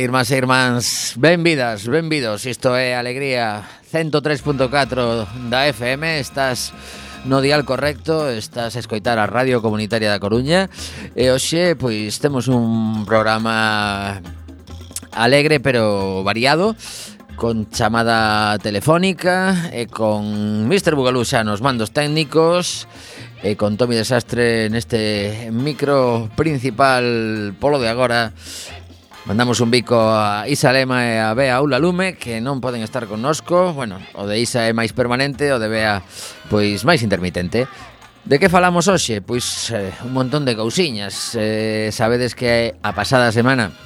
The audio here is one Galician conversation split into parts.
irmás e irmáns, benvidas, benvidos. Isto é Alegría 103.4 da FM Estás no dial correcto Estás a escoitar a Radio Comunitaria da Coruña. E hoxe, pois, temos un programa alegre pero variado con chamada telefónica e con Mr. Bugalusa nos mandos técnicos e con Tommy Desastre neste micro principal polo de agora. Mandamos un bico a Isa Lema e a Bea Aula Lume que non poden estar connosco. Bueno, o de Isa é máis permanente, o de Bea pois máis intermitente. De que falamos hoxe? Pois eh, un montón de cousiñas. Eh, sabedes que a pasada semana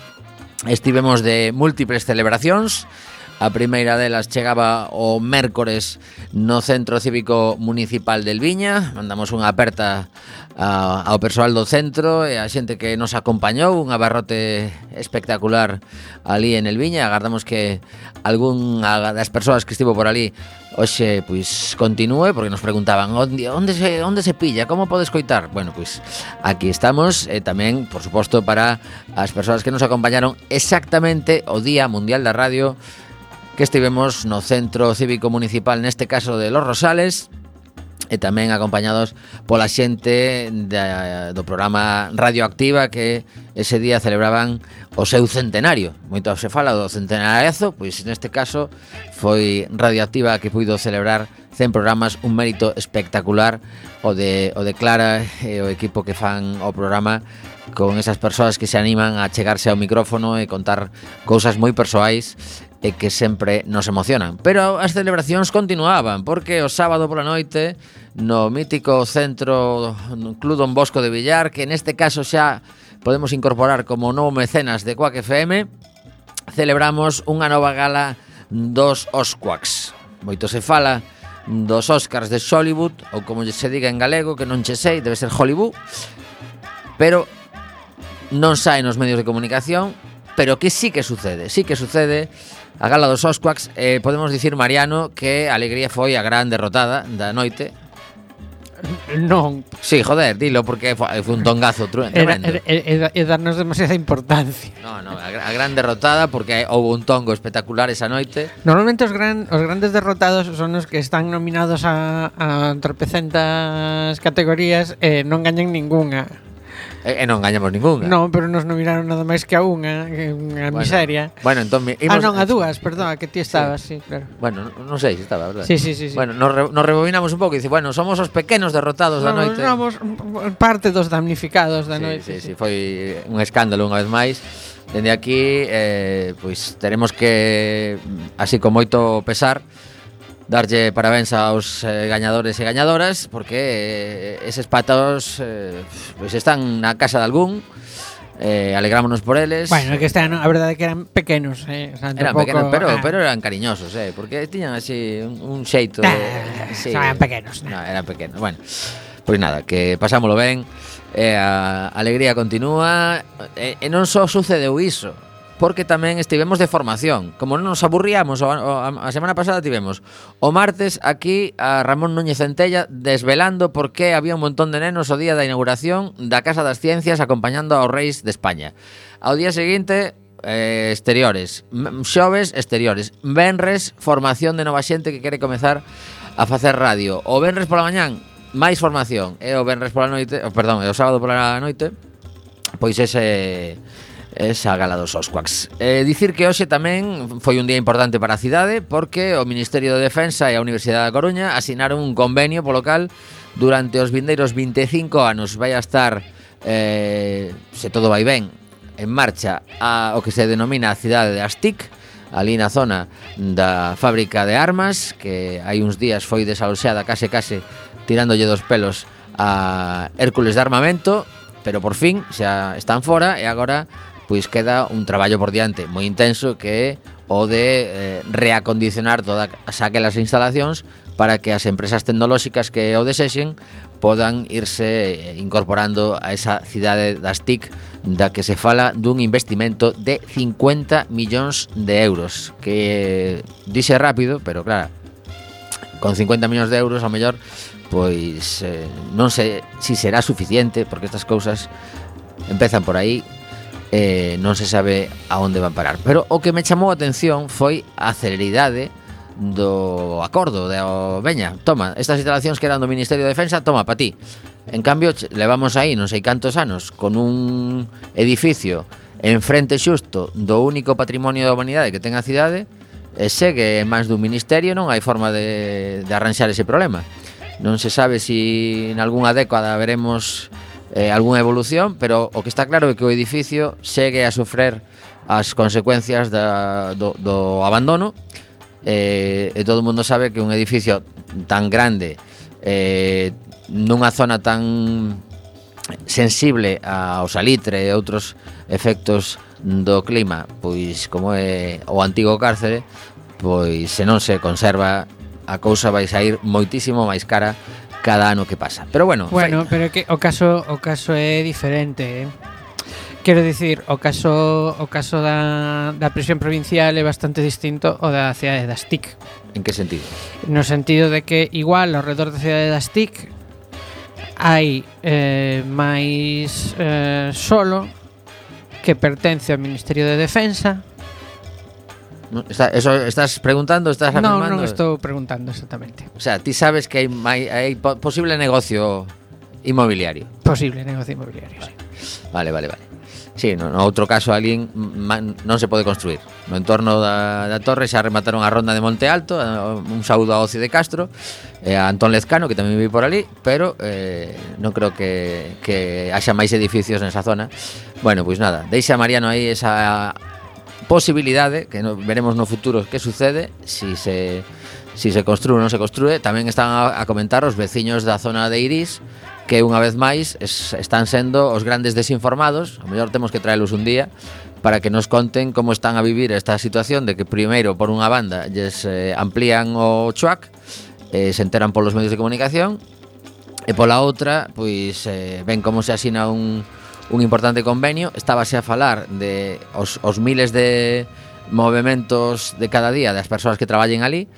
estivemos de múltiples celebracións A primeira delas chegaba o mércores no Centro Cívico Municipal del Viña. Mandamos unha aperta a, ao persoal do centro e a xente que nos acompañou, un abarrote espectacular ali en el Viña. Agardamos que algún das persoas que estivo por ali hoxe pois continúe porque nos preguntaban onde onde se onde se pilla, como podes coitar? Bueno, pois aquí estamos e tamén, por suposto, para as persoas que nos acompañaron exactamente o Día Mundial da Radio que estivemos no Centro Cívico Municipal, neste caso de Los Rosales, e tamén acompañados pola xente da, do programa Radioactiva que ese día celebraban o seu centenario. Moito se fala do centenariazo, pois neste caso foi Radioactiva que puido celebrar 100 programas, un mérito espectacular o de, o de Clara e o equipo que fan o programa con esas persoas que se animan a chegarse ao micrófono e contar cousas moi persoais e que sempre nos emocionan. Pero as celebracións continuaban, porque o sábado pola noite, no mítico centro Club Don Bosco de Villar, que neste caso xa podemos incorporar como novo mecenas de Quack FM, celebramos unha nova gala dos Osquacks. Moito se fala dos Oscars de Hollywood, ou como se diga en galego, que non che sei, debe ser Hollywood, pero non sae nos medios de comunicación, pero que sí que sucede, sí que sucede A gala dos Osquax, eh, podemos dicir, Mariano, que a alegría foi a gran derrotada da noite, Non. Sí, joder, dilo porque foi eh, un tongazo tremendo. Era, era, era darnos demasiada importancia. No, no, a gran derrotada porque houve un tongo espectacular esa noite. Normalmente os gran os grandes derrotados son os que están nominados a a tropecentas categorías e eh, non gañan ningunha. E, e non gañamos ningunha. Eh. Non, pero nos nominaron nada máis que a unha, unha bueno, miseria. Bueno, entón... Imos... Ah, non, a dúas, perdón, a que ti estabas, sí, sí claro. Bueno, non sei se estaba, verdad? Sí, sí, sí. sí. Bueno, nos, re, nos rebobinamos un pouco e dice, bueno, somos os pequenos derrotados no, da noite. Somos parte dos damnificados da sí, noite. Sí, sí, sí, foi un escándalo unha vez máis. Dende aquí, eh, pois, teremos que, así con moito pesar, darlle parabéns aos eh, gañadores e gañadoras porque eh, eses patos eh, pois están na casa de algún eh, alegrámonos por eles. Bueno, que están, a verdade que eran pequenos, eh, o sea, eran pouco, pequenos, pero ah. pero eran cariñosos, eh, porque tiñan así un, un xeito nah, de, sí, eran pequenos. Nah. No, eran pequenos. Bueno, pois nada, que pasámolo ben. Eh, a alegría continúa e, eh, e non só sucedeu iso porque tamén estivemos de formación. Como non nos aburríamos, a semana pasada tivemos o martes aquí a Ramón Núñez Centella desvelando por que había un montón de nenos o día da inauguración da Casa das Ciencias acompañando aos reis de España. Ao día seguinte, eh, exteriores. Xoves, exteriores. Venres, formación de nova xente que quere comezar a facer radio. O Venres pola mañán, máis formación. E o Venres pola noite, perdón, e o sábado pola noite, pois ese esa gala dos Oscuacs. Eh, dicir que hoxe tamén foi un día importante para a cidade porque o Ministerio de Defensa e a Universidade da Coruña asinaron un convenio polo cal durante os vindeiros 25 anos vai a estar eh, se todo vai ben en marcha a, o que se denomina a cidade de Astic ali na zona da fábrica de armas que hai uns días foi desaloxeada case case tirándolle dos pelos a Hércules de Armamento pero por fin xa están fora e agora pois queda un traballo por diante moi intenso que é o de eh, reacondicionar todas aquelas instalacións para que as empresas tecnolóxicas que o desexen podan irse eh, incorporando a esa cidade das TIC da que se fala dun investimento de 50 millóns de euros que dixe rápido, pero claro con 50 millóns de euros ao mellor pois eh, non sei se si será suficiente porque estas cousas empezan por aí eh, non se sabe a onde van parar. Pero o que me chamou a atención foi a celeridade do acordo de o veña, toma, estas instalacións que eran do Ministerio de Defensa, toma, pa ti. En cambio, levamos aí non sei cantos anos con un edificio enfrente xusto do único patrimonio da humanidade que ten a cidade e segue en mans dun ministerio non hai forma de, de arranxar ese problema non se sabe se si en algunha década veremos eh, algunha evolución, pero o que está claro é que o edificio segue a sofrer as consecuencias da, do, do abandono eh, e todo o mundo sabe que un edificio tan grande eh, nunha zona tan sensible ao salitre e outros efectos do clima, pois como é o antigo cárcere, pois se non se conserva a cousa vai sair moitísimo máis cara cada ano que pasa. Pero bueno, bueno, fai... pero que o caso o caso é diferente, eh? Quero dicir, o caso o caso da, da prisión provincial é bastante distinto ao da cidade das TIC. En que sentido? No sentido de que igual ao redor da cidade das TIC hai eh, máis eh, solo que pertence ao Ministerio de Defensa No, está, eso, estás preguntando, estás afirmando? No, non estou preguntando exactamente. O sea, ti sabes que hai, hai, hai posible negocio inmobiliario. Posible negocio inmobiliario, vale. sí. Vale, vale, vale. Sí, no, no outro caso alguén man, non se pode construir. No entorno da, da torre xa remataron a ronda de Monte Alto, a, un saúdo a Ocio de Castro, eh, a Antón Lezcano, que tamén vive por ali, pero eh, non creo que, que haxa máis edificios nesa zona. Bueno, pois nada, deixa Mariano aí esa posibilidade, que no, veremos no futuro que sucede, si se si se construe ou non se construe, tamén están a, a comentar os veciños da zona de Iris que unha vez máis es, están sendo os grandes desinformados, a mellor temos que traelos un día para que nos conten como están a vivir esta situación de que primeiro por unha banda lles eh, amplían o chuac, eh, se enteran polos medios de comunicación e pola outra, pois eh, ven como se asina un un importante convenio, estábase a falar de os, os miles de movimentos de cada día das persoas que traballen ali,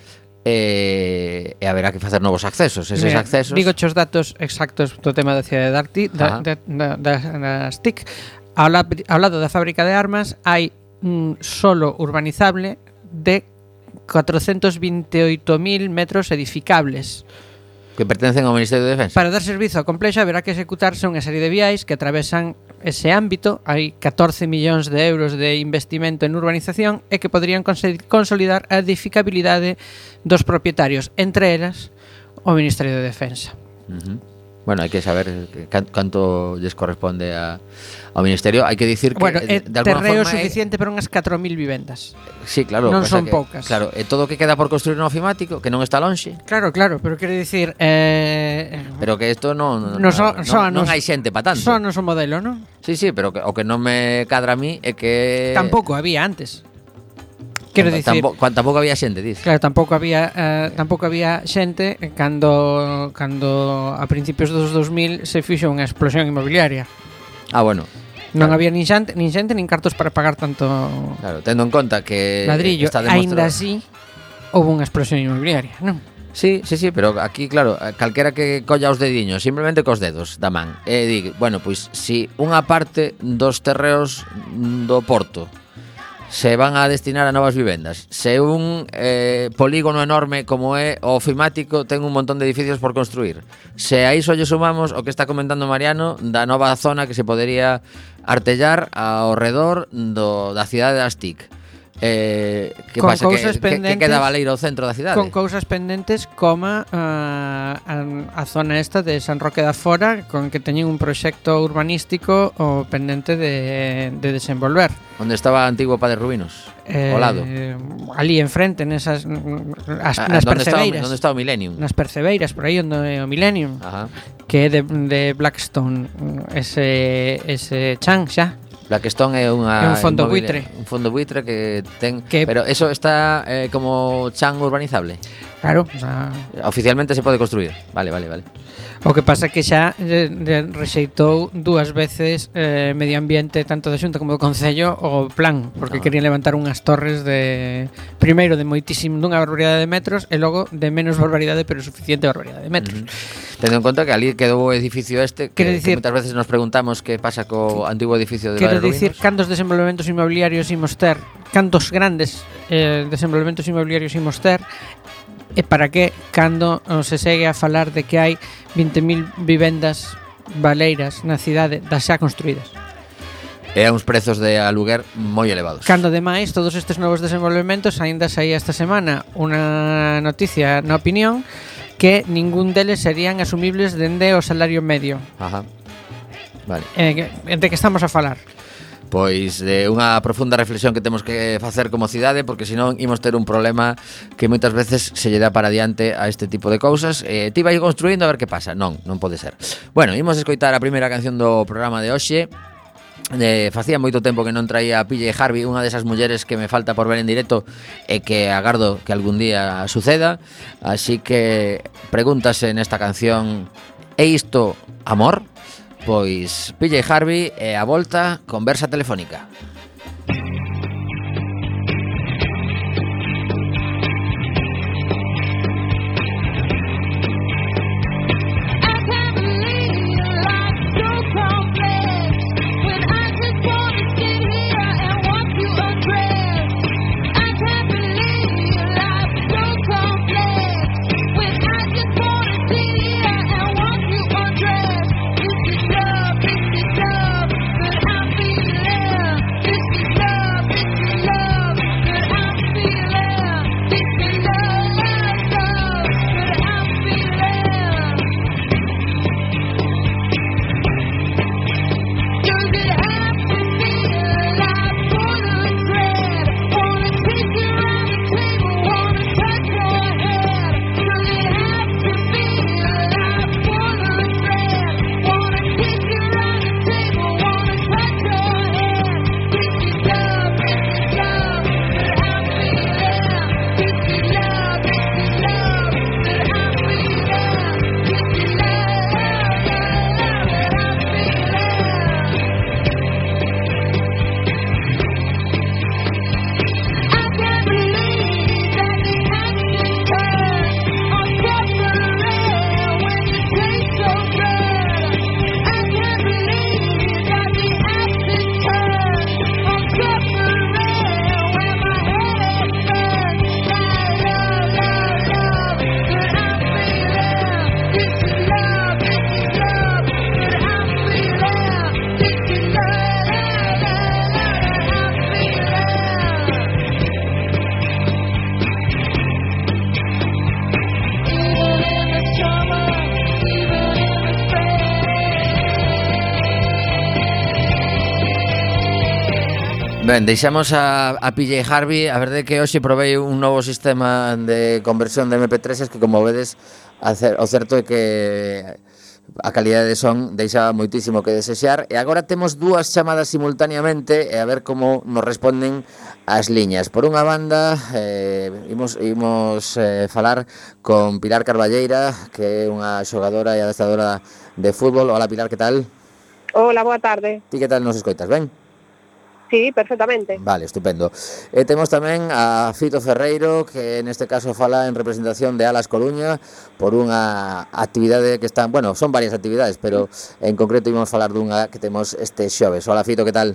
e, e haberá que facer novos accesos. Eses Mira, accesos... Digo os datos exactos do tema da cidade de Arti, da, da, da, das TIC. Ao, la, ao lado da fábrica de armas hai un solo urbanizable de 428.000 metros edificables que pertencen ao Ministerio de Defensa. Para dar servizo ao complexo haberá que executarse unha serie de viais que atravesan ese ámbito. Hai 14 millóns de euros de investimento en urbanización e que poderían consolidar a edificabilidade dos propietarios, entre elas o Ministerio de Defensa. Uh -huh. Bueno, hai que saber canto lles corresponde a, ao Ministerio. Hai que dicir que... Bueno, eh, é de terreo forma, suficiente para unhas 4.000 vivendas. Sí, claro. Non son que, poucas. Claro, e todo o que queda por construir no ofimático, que non está lonxe. Claro, claro, pero quero dicir... Eh... eh pero que isto non... No so, non, so, non, non hai xente para tanto. Só so non son modelo, non? Sí, sí, pero que, o que non me cadra a mí é que... Tampouco había antes. Quero dicir, tampouco, tampouco había xente, dis. Claro, tampouco había eh, tampouco había xente cando cando a principios dos 2000 se fixo unha explosión inmobiliaria. Ah, bueno. Non claro. había nin xente, nin xente nin cartos para pagar tanto Claro, tendo en conta que ladrillo, está demostrado... aínda así houve unha explosión inmobiliaria, non? Sí, sí, sí, pero aquí, claro, eh, calquera que colla os dediños, simplemente cos dedos da man. E di, bueno, pois, si unha parte dos terreos do Porto se van a destinar a novas vivendas. Se un eh, polígono enorme como é o ofimático ten un montón de edificios por construir. Se a iso lle sumamos o que está comentando Mariano da nova zona que se podería artellar ao redor do, da cidade das TIC Eh, que con pasa? Que, que, que queda Valeiro ao centro da cidade Con cousas pendentes coma a, a, a zona esta de San Roque da Fora Con que teñen un proxecto urbanístico o pendente de, de desenvolver. Onde estaba antigo Padre Rubinos, eh, ao lado. Ali enfrente, nesas, as, ah, nas donde percebeiras. Onde está o Millennium? Nas percebeiras, por aí onde é o Millennium Ajá. Que é de, de Blackstone Ese, ese chan xa. Blackstone é unha é un fondo buitre. Un fondo buitre que ten, que, pero eso está eh, como chan urbanizable. Claro, o sea... Oficialmente se pode construir. Vale, vale, vale. O que pasa que xa rexeitou dúas veces eh, medio ambiente tanto da Xunta como do Concello o plan, porque ah. querían levantar unhas torres de primeiro de moitísimo dunha barbaridade de metros e logo de menos barbaridade pero suficiente barbaridade de metros. Mm -hmm. Tendo en conta que ali quedou o edificio este que, decir, que moitas veces nos preguntamos que pasa co sí. antigo edificio de Quero dicir cantos desenvolvementos inmobiliarios imos ter, cantos grandes eh, desenvolvementos inmobiliarios imos ter E para que cando se segue a falar de que hai 20.000 vivendas baleiras na cidade das xa construídas? e a uns prezos de aluguer moi elevados. Cando demais, todos estes novos desenvolvementos aínda saía esta semana unha noticia na opinión que ningún deles serían asumibles dende o salario medio. Ajá. Vale. Eh, entre que estamos a falar. Pois de unha profunda reflexión que temos que facer como cidade porque senón imos ter un problema que moitas veces se lle dá para diante a este tipo de cousas. Eh, ti vai construindo a ver que pasa. Non, non pode ser. Bueno, imos escoitar a primeira canción do programa de hoxe. Eh, facía moito tempo que non traía a PJ Harvey Unha desas mulleres que me falta por ver en directo E que agardo que algún día suceda Así que pregúntase nesta canción É isto amor? Pois PJ Harvey e a volta conversa telefónica. Ben, deixamos a, a PJ Harvey A verdade que hoxe provei un novo sistema de conversión de MP3 que como vedes o certo é que a calidade de son Deixa moitísimo que desexar e agora temos dúas chamadas simultaneamente e a ver como nos responden as liñas. Por unha banda, eh, imos, imos eh, falar con Pilar Carballeira, que é unha xogadora e adestadora de fútbol. Hola Pilar, que tal? Hola, boa tarde. Ti que tal nos escoitas, ben? Sí, perfectamente. Vale, estupendo. Eh, e temos tamén a Fito Ferreiro, que neste caso fala en representación de Alas Coruña por unha actividade que están, bueno, son varias actividades, pero en concreto íbamos falar dunha que temos este xoves. Hola, Fito, que tal?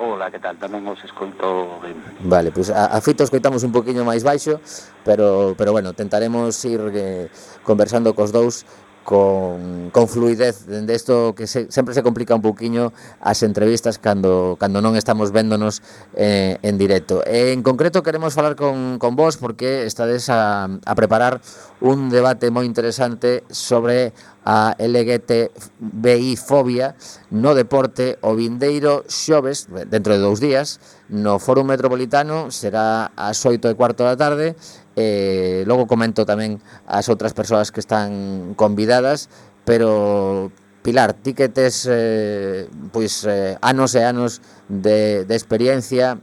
Hola, que tal? Tamén os escoito ben. Vale, pois pues a, a Fito escoitamos un poquinho máis baixo, pero, pero bueno, tentaremos ir eh, conversando cos dous con, con fluidez dende isto que se, sempre se complica un poquinho as entrevistas cando, cando non estamos véndonos eh, en directo. E, en concreto queremos falar con, con vos porque estades a, a preparar un debate moi interesante sobre a LGTBI fobia no deporte o vindeiro xoves, dentro de dous días, no Fórum Metropolitano, será ás 8 e cuarto da tarde, eh, logo comento tamén as outras persoas que están convidadas, pero Pilar, ti que tes eh, pois, eh, anos e anos de, de experiencia,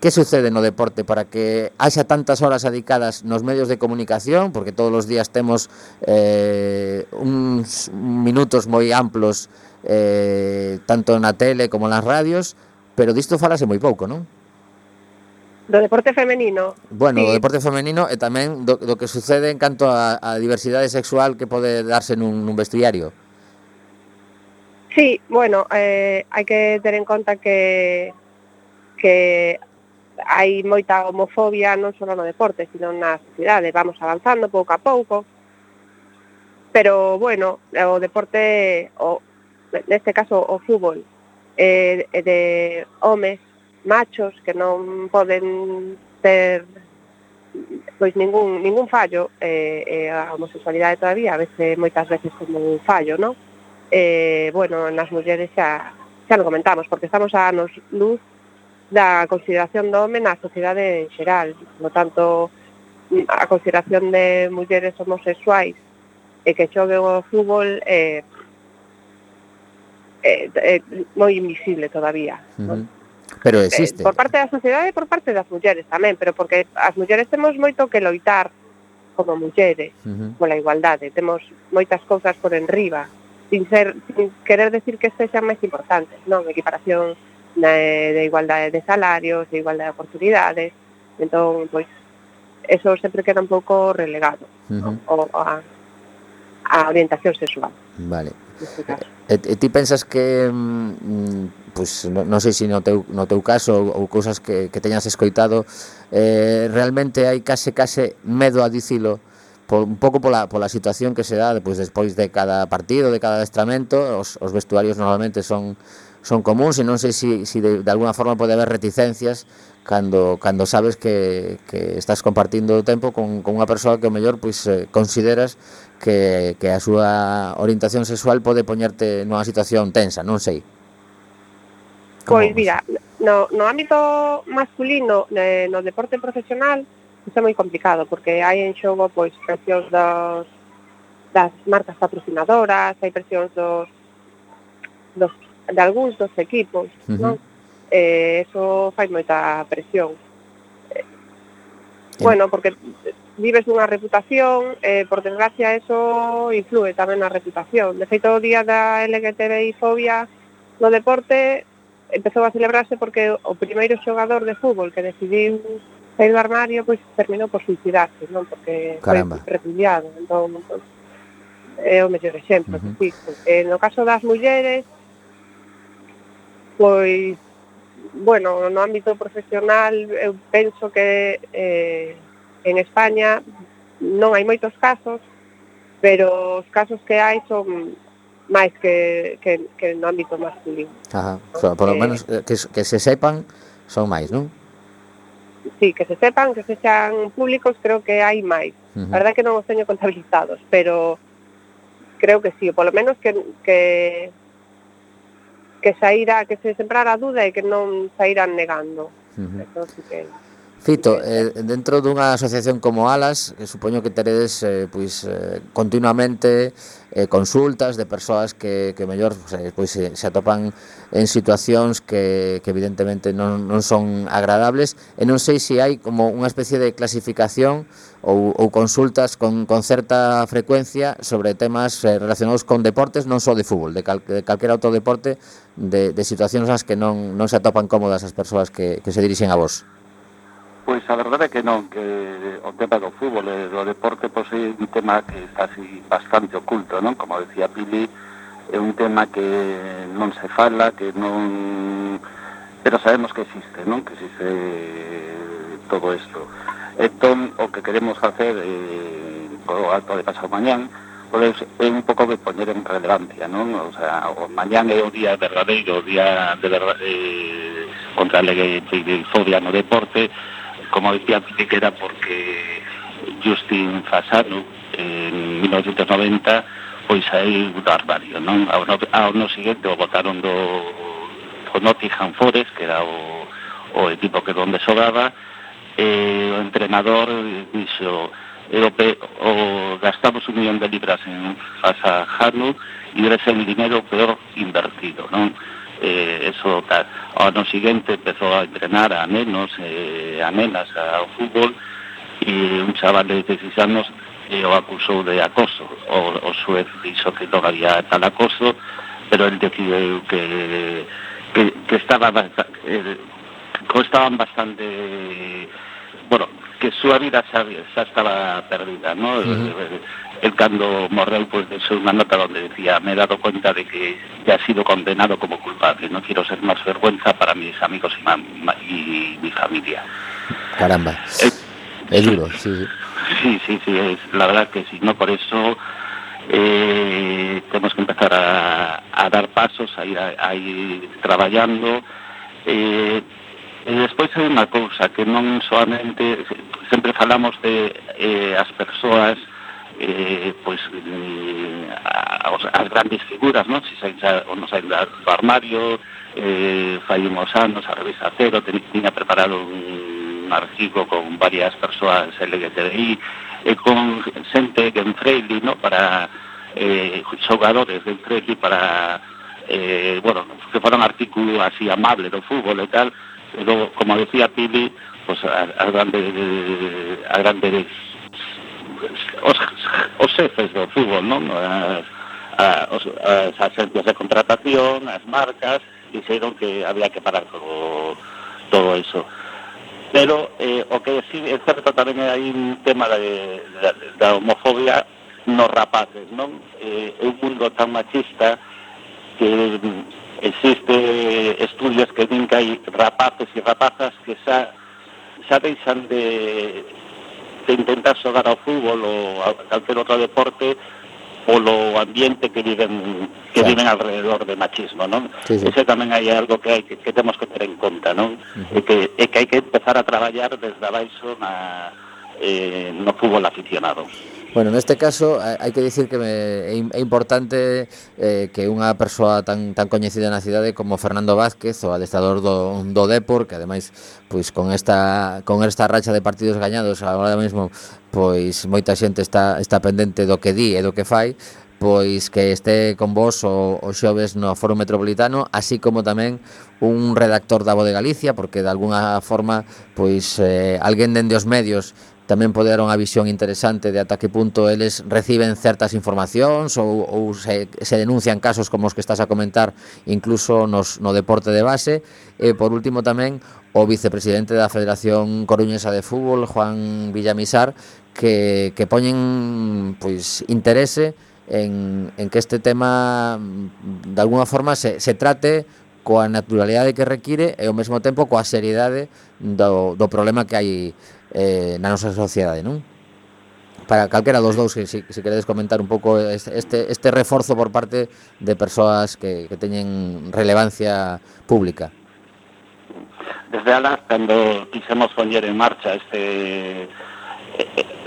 que sucede no deporte para que haxa tantas horas adicadas nos medios de comunicación, porque todos os días temos eh, uns minutos moi amplos eh, tanto na tele como nas radios, pero disto falase moi pouco, non? do deporte femenino. Bueno, sí. do deporte femenino e tamén do, do que sucede en canto a, a diversidade sexual que pode darse nun, nun vestuario. Sí, bueno, eh, hai que ter en conta que que hai moita homofobia non só no deporte, sino na sociedade. Vamos avanzando pouco a pouco. Pero, bueno, o deporte, o, neste caso o fútbol, eh, de homes machos que non poden ter pois ningún, ningún fallo eh, eh, a homosexualidade todavía a veces moitas veces como un fallo non? Eh, bueno, nas mulleres xa, xa lo comentamos porque estamos a anos luz da consideración do home na sociedade en xeral no tanto a consideración de mulleres homosexuais e que xogue o fútbol eh, é, é moi invisible todavía. Uh -huh. ¿no? Pero existe. Por parte da sociedade e por parte das mulleres tamén, pero porque as mulleres temos moito que loitar como mulleres uh -huh. pola igualdade, temos moitas cousas por enriba, sin ser sin querer decir que sexan máis importantes, non, equiparación de, de igualdade de salarios, de igualdade de oportunidades, entón, pois, eso sempre queda un pouco relegado uh -huh. o, a, a orientación sexual. Vale, investigar. E, e ti pensas que mm, pues, non no sei se no teu, no teu caso ou cousas que, que teñas escoitado eh, realmente hai case case medo a dicilo por, un pouco pola, pola situación que se dá pues, despois de cada partido, de cada adestramento os, os vestuarios normalmente son son comuns e non sei se si, si de, de alguna forma pode haber reticencias cando, cando sabes que, que estás compartindo o tempo con, con unha persoa que o mellor pois, eh, consideras que, que a súa orientación sexual pode poñerte nunha situación tensa, non sei. Como pois, mira, no, no ámbito masculino, ne, no deporte profesional, isto é moi complicado, porque hai en xogo pois presións dos, das marcas patrocinadoras, hai presións dos, dos de algúns dos equipos, uh -huh. non? eh, eso fai moita presión. Bueno, porque vives dunha reputación, eh, por desgracia eso influe tamén na reputación. De feito, o día da LGTBI fobia no deporte empezou a celebrarse porque o primeiro xogador de fútbol que decidiu sair do armario pois terminou por suicidarse, non? Porque Caramba. foi repudiado. Entón, entón, é o mellor exemplo uh -huh. que existe. No caso das mulleres, pois bueno, no ámbito profesional eu penso que eh, en España non hai moitos casos, pero os casos que hai son máis que, que, que no ámbito masculino. Ajá, o sea, por lo eh, menos eh, que, que se sepan son máis, non? Sí, que se sepan, que se sean públicos, creo que hai máis. Uh -huh. A verdad que non os teño contabilizados, pero creo que sí, polo menos que, que que saíra, que se sembrara a duda e que non saíran negando. Uh -huh. sí que... Fito, eh, dentro dunha asociación como Alas, que supoño que teredes eh, pois, eh, continuamente eh, consultas de persoas que, que mellor pois, pois, se, se atopan en situacións que, que evidentemente non, non son agradables e non sei se hai como unha especie de clasificación ou, ou consultas con, con certa frecuencia sobre temas eh, relacionados con deportes, non só de fútbol, de, cal, de calquera outro deporte, de, de situacións nas que non, non se atopan cómodas as persoas que, que se dirixen a vos. Pois a verdade é que non, que o tema do fútbol eh, e do deporte pois, é un tema que está así bastante oculto, non? Como decía Pili, é un tema que non se fala, que non... Pero sabemos que existe, non? Que existe eh, todo isto. Entón, o que queremos facer eh, co alto de pasado mañán, pois é un pouco de poñer en relevancia, non? O sea, o mañán é o día verdadeiro, o día de verdade, eh, contra a fobia no deporte, como dicía que era porque Justin Fasano en 1990 pois aí do armario, non? Ao, no, ao no siguiente o botaron do, do Nottingham Forest, que era o, o equipo que donde sobraba, e o entrenador dixo oh, Europe, o gastamos un millón de libras en Fasajano e debe ser un dinero peor invertido, non? eh, eso tal. Ao ano seguinte empezou a entrenar a nenos e eh, a nenas ao fútbol e un chaval de 16 anos eh, o acusou de acoso. O, o suez dixo que non había tal acoso, pero el decidiu que, que, que estaba bastante, eh, estaban bastante... Bueno, que súa vida xa, xa estaba perdida, ¿no? Uh eh, -huh. El cando morreu, pues, deixou unha nota donde decía, me he dado cuenta de que ya he sido condenado como culpable, no quiero ser más vergüenza para mis amigos y, ma y mi familia. Caramba. Eh, es duro, sí, sí. Sí, sí, sí, es, la verdad que sí, no por eso eh, tenemos que empezar a, a dar pasos, a ir, a, a ir traballando. Eh, E despois hai unha cousa que non solamente sempre falamos de eh, as persoas eh, pois eh, as grandes figuras, non? Se saen xa, ou non saen do armario, eh, fai unhos anos a revista Cero tenía tiña preparado un artigo con varias persoas LGTBI e eh, con xente que en Freire, non? Para eh, xogadores de Freire para eh, bueno, que foron artículo así amable do fútbol e tal, pero como decía Pili, pues, a, a, grandes, a grandes os, os xefes do fútbol, non? Eh, a, os, eh, as agencias de contratación, as marcas, dixeron que había que parar todo, todo eso. Pero eh, o que sí é certo tamén hai un tema de, da, da homofobia nos rapaces, non? Eh, é un mundo tan machista que existe estudios que din que hai rapaces e rapazas que xa xa deixan de de intentar xogar ao fútbol ou a calquer outro deporte polo ambiente que viven que claro. viven alrededor de machismo, non? Sí, sí. Ese tamén hai algo que hai que, que temos que ter en conta, non? Uh -huh. E que e que hai que empezar a traballar desde abaixo na eh, no fútbol aficionado. Bueno, neste caso eh, hai que dicir que me, é importante eh, que unha persoa tan, tan coñecida na cidade como Fernando Vázquez, o adestador do, do Depor, que ademais pois con esta con esta racha de partidos gañados agora mesmo pois moita xente está está pendente do que di e do que fai, pois que este con vos o, o xoves no Foro Metropolitano, así como tamén un redactor da Voz de Galicia, porque de alguna forma pois eh, alguén dende os medios tamén pode dar unha visión interesante de ata que punto eles reciben certas informacións ou, ou se, se denuncian casos como os que estás a comentar incluso nos, no deporte de base. E por último tamén o vicepresidente da Federación Coruñesa de Fútbol, Juan Villamisar, que, que poñen pois, interese en, en que este tema de alguna forma se, se trate coa naturalidade que require e ao mesmo tempo coa seriedade do, do problema que hai eh, na nosa sociedade, non? Para calquera dos dous, se, se, se queredes comentar un pouco este, este reforzo por parte de persoas que, que teñen relevancia pública. Desde Alas, cando quixemos poñer en marcha este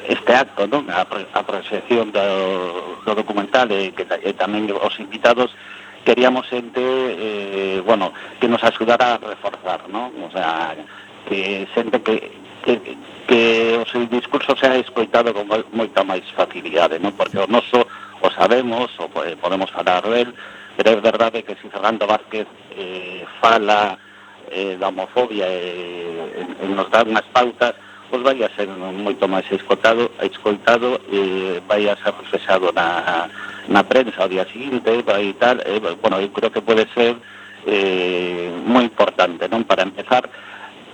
este acto, non? A, a proxección do, do documental e, que, e tamén os invitados queríamos xente eh, bueno, que nos axudara a reforzar, non? O sea, que xente que que, que o seu discurso sea escoitado con moita máis facilidade, non? Porque o noso o sabemos, o eh, podemos falar del, pero é verdade que si Fernando Vázquez eh, fala eh, da homofobia e eh, nos dá unhas pautas, pois vai a ser moito máis escotado, escoltado e eh, vai a ser reflexado na, na prensa o día seguinte vai tal, eh, bueno, eu creo que pode ser eh, moi importante, non? Para empezar,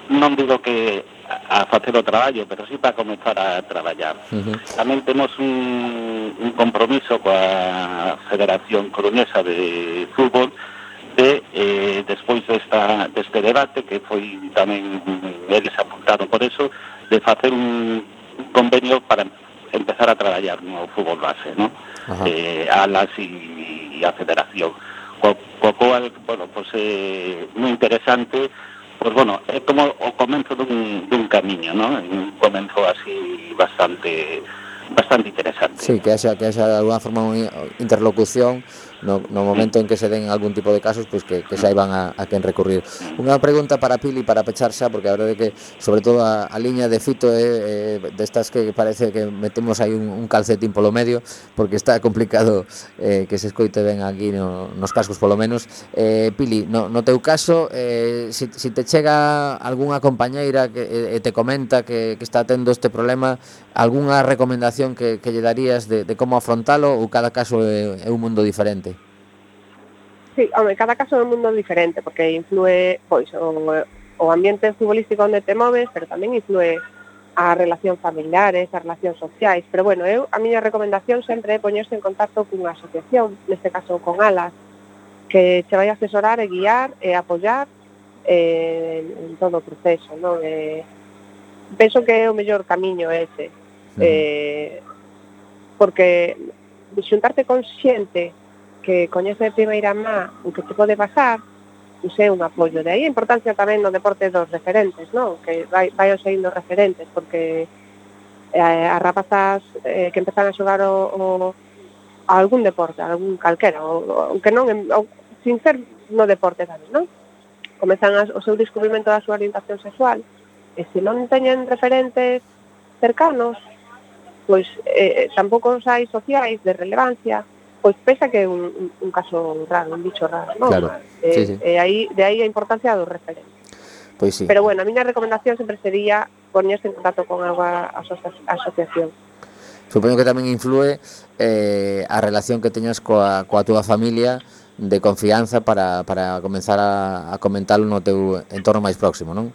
non digo que a facer o traballo, pero sí para comenzar a traballar. Uh -huh. Tamén temos un, un compromiso coa Federación Coruñesa de Fútbol de, eh, despois desta, deste debate, que foi tamén mm, eles apuntaron por eso, de facer un, un convenio para empezar a traballar no fútbol base, ¿no? Uh -huh. eh, alas e, e a federación. Co, co cual, bueno, pues, eh, moi interesante, pues bueno, é como o comenzo dun, dun camiño, ¿no? Un comenzo así bastante bastante interesante. Sí, que haxa, que haxa de alguna forma unha interlocución no, no momento en que se den algún tipo de casos, pois pues que, que saiban a, a quen recurrir. Unha pregunta para Pili para pechar xa, porque a verdade que sobre todo a, a liña de Fito é eh, destas que parece que metemos aí un, un calcetín polo medio, porque está complicado eh, que se escoite ben aquí no, nos cascos polo menos. Eh, Pili, no, no teu caso, eh, si, si te chega algunha compañeira que eh, te comenta que, que está tendo este problema, algunha recomendación que, que lle darías de, de como afrontalo ou cada caso é, é un mundo diferente? sí, home, cada caso é un mundo diferente, porque influe pois, o, o ambiente futbolístico onde te moves, pero tamén influe a relación familiares, as relacións sociais, pero bueno, eu a miña recomendación sempre é poñerse en contacto cunha asociación, neste caso con Alas, que che vai a asesorar e guiar e apoiar eh, en todo o proceso, non? Eh, penso que é o mellor camiño ese, eh, porque xuntarte con xente que coñece de primeira má o que te pode pasar, use un apoio. De aí a importancia tamén no deporte dos referentes, non? Que vai, vai saindo referentes, porque eh, as rapazas eh, que empezan a xogar o, o, a algún deporte, a algún calquera, o, o que non, o, sin ser no deporte tamén, non? Comezan as, o seu descubrimento da súa orientación sexual, e se non teñen referentes cercanos, pois eh, eh tampouco os hai sociais de relevancia, pois pensa que é un, un caso raro, un bicho raro, non? Claro, eh, sí, sí. Eh, aí, de aí a importancia dos referentes. Pois sí. Pero bueno, a miña recomendación sempre sería poñerse en contacto con a aso asociación. Supoño que tamén influe eh, a relación que teñas coa, coa túa familia de confianza para, para comenzar a, a comentarlo no teu entorno máis próximo, non?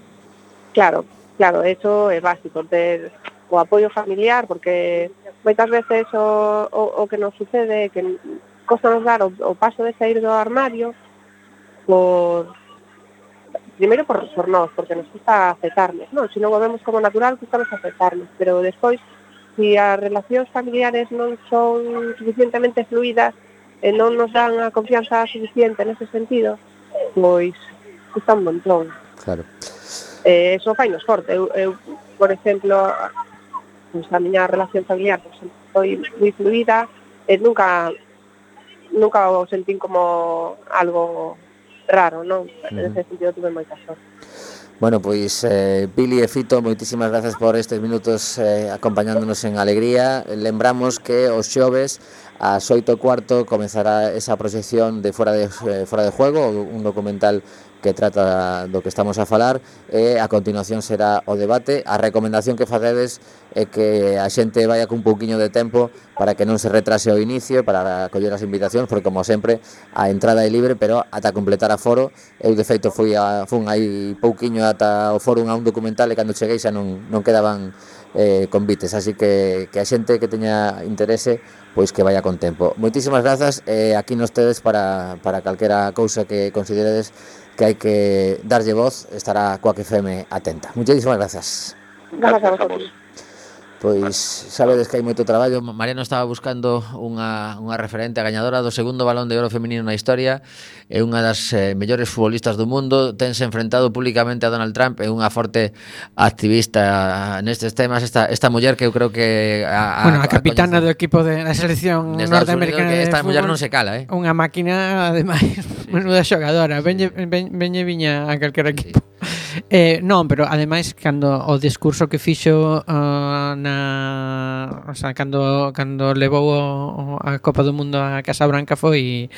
Claro, claro, eso é básico, ter o apoio familiar, porque moitas veces o, o, o que nos sucede é que costa nos dar o, o paso de sair do armario por primeiro por, por nós, porque nos custa aceptarnos, non? Se si non o vemos como natural, gustanos aceptarnos, pero despois, se si as relacións familiares non son suficientemente fluidas e non nos dan a confianza suficiente nese sentido, pois custa un montón. Claro. Eh, eso fai nos forte. Eu, eu, por exemplo, pues, a miña relación familiar pois, foi moi fluida e nunca nunca o sentín como algo raro, non? Nese sentido tuve moita sorte. Bueno, pois eh, Pili e Fito, moitísimas grazas por estes minutos eh, acompañándonos en alegría. Lembramos que os xoves ás 8 cuarto comenzará esa proxección de Fora de, eh, fora de Juego, un documental que trata do que estamos a falar e a continuación será o debate. A recomendación que facedes é que a xente vaya cun pouquiño de tempo para que non se retrase o inicio, para coller as invitacións, porque como sempre a entrada é libre, pero ata completar a foro, eu de feito fui a, fun aí pouquiño ata o foro a un documental e cando cheguei xa non, non quedaban eh, convites, así que, que a xente que teña interese pois que vaya con tempo. Moitísimas grazas, eh, aquí nos tedes para, para calquera cousa que consideredes que hai que darlle voz, estará coa que feme atenta. Muchísimas gracias. Gracias a vosotros. Pois sabedes que hai moito traballo. Mariano estaba buscando unha, unha referente a gañadora do segundo balón de oro feminino na historia. É unha das eh, mellores futbolistas do mundo. Tense enfrentado públicamente a Donald Trump. É unha forte activista nestes temas. Esta, esta muller que eu creo que... A, a, bueno, a capitana a do equipo de, da selección norteamericana de Esta muller non se cala, eh? Unha máquina, ademais, sí. menuda xogadora. Veñe, veñe, veñe viña a calquera equipo. Sí. Eh, non, pero ademais cando o discurso que fixo uh, na, o sea, cando cando levou o, a Copa do Mundo a Casa Branca foi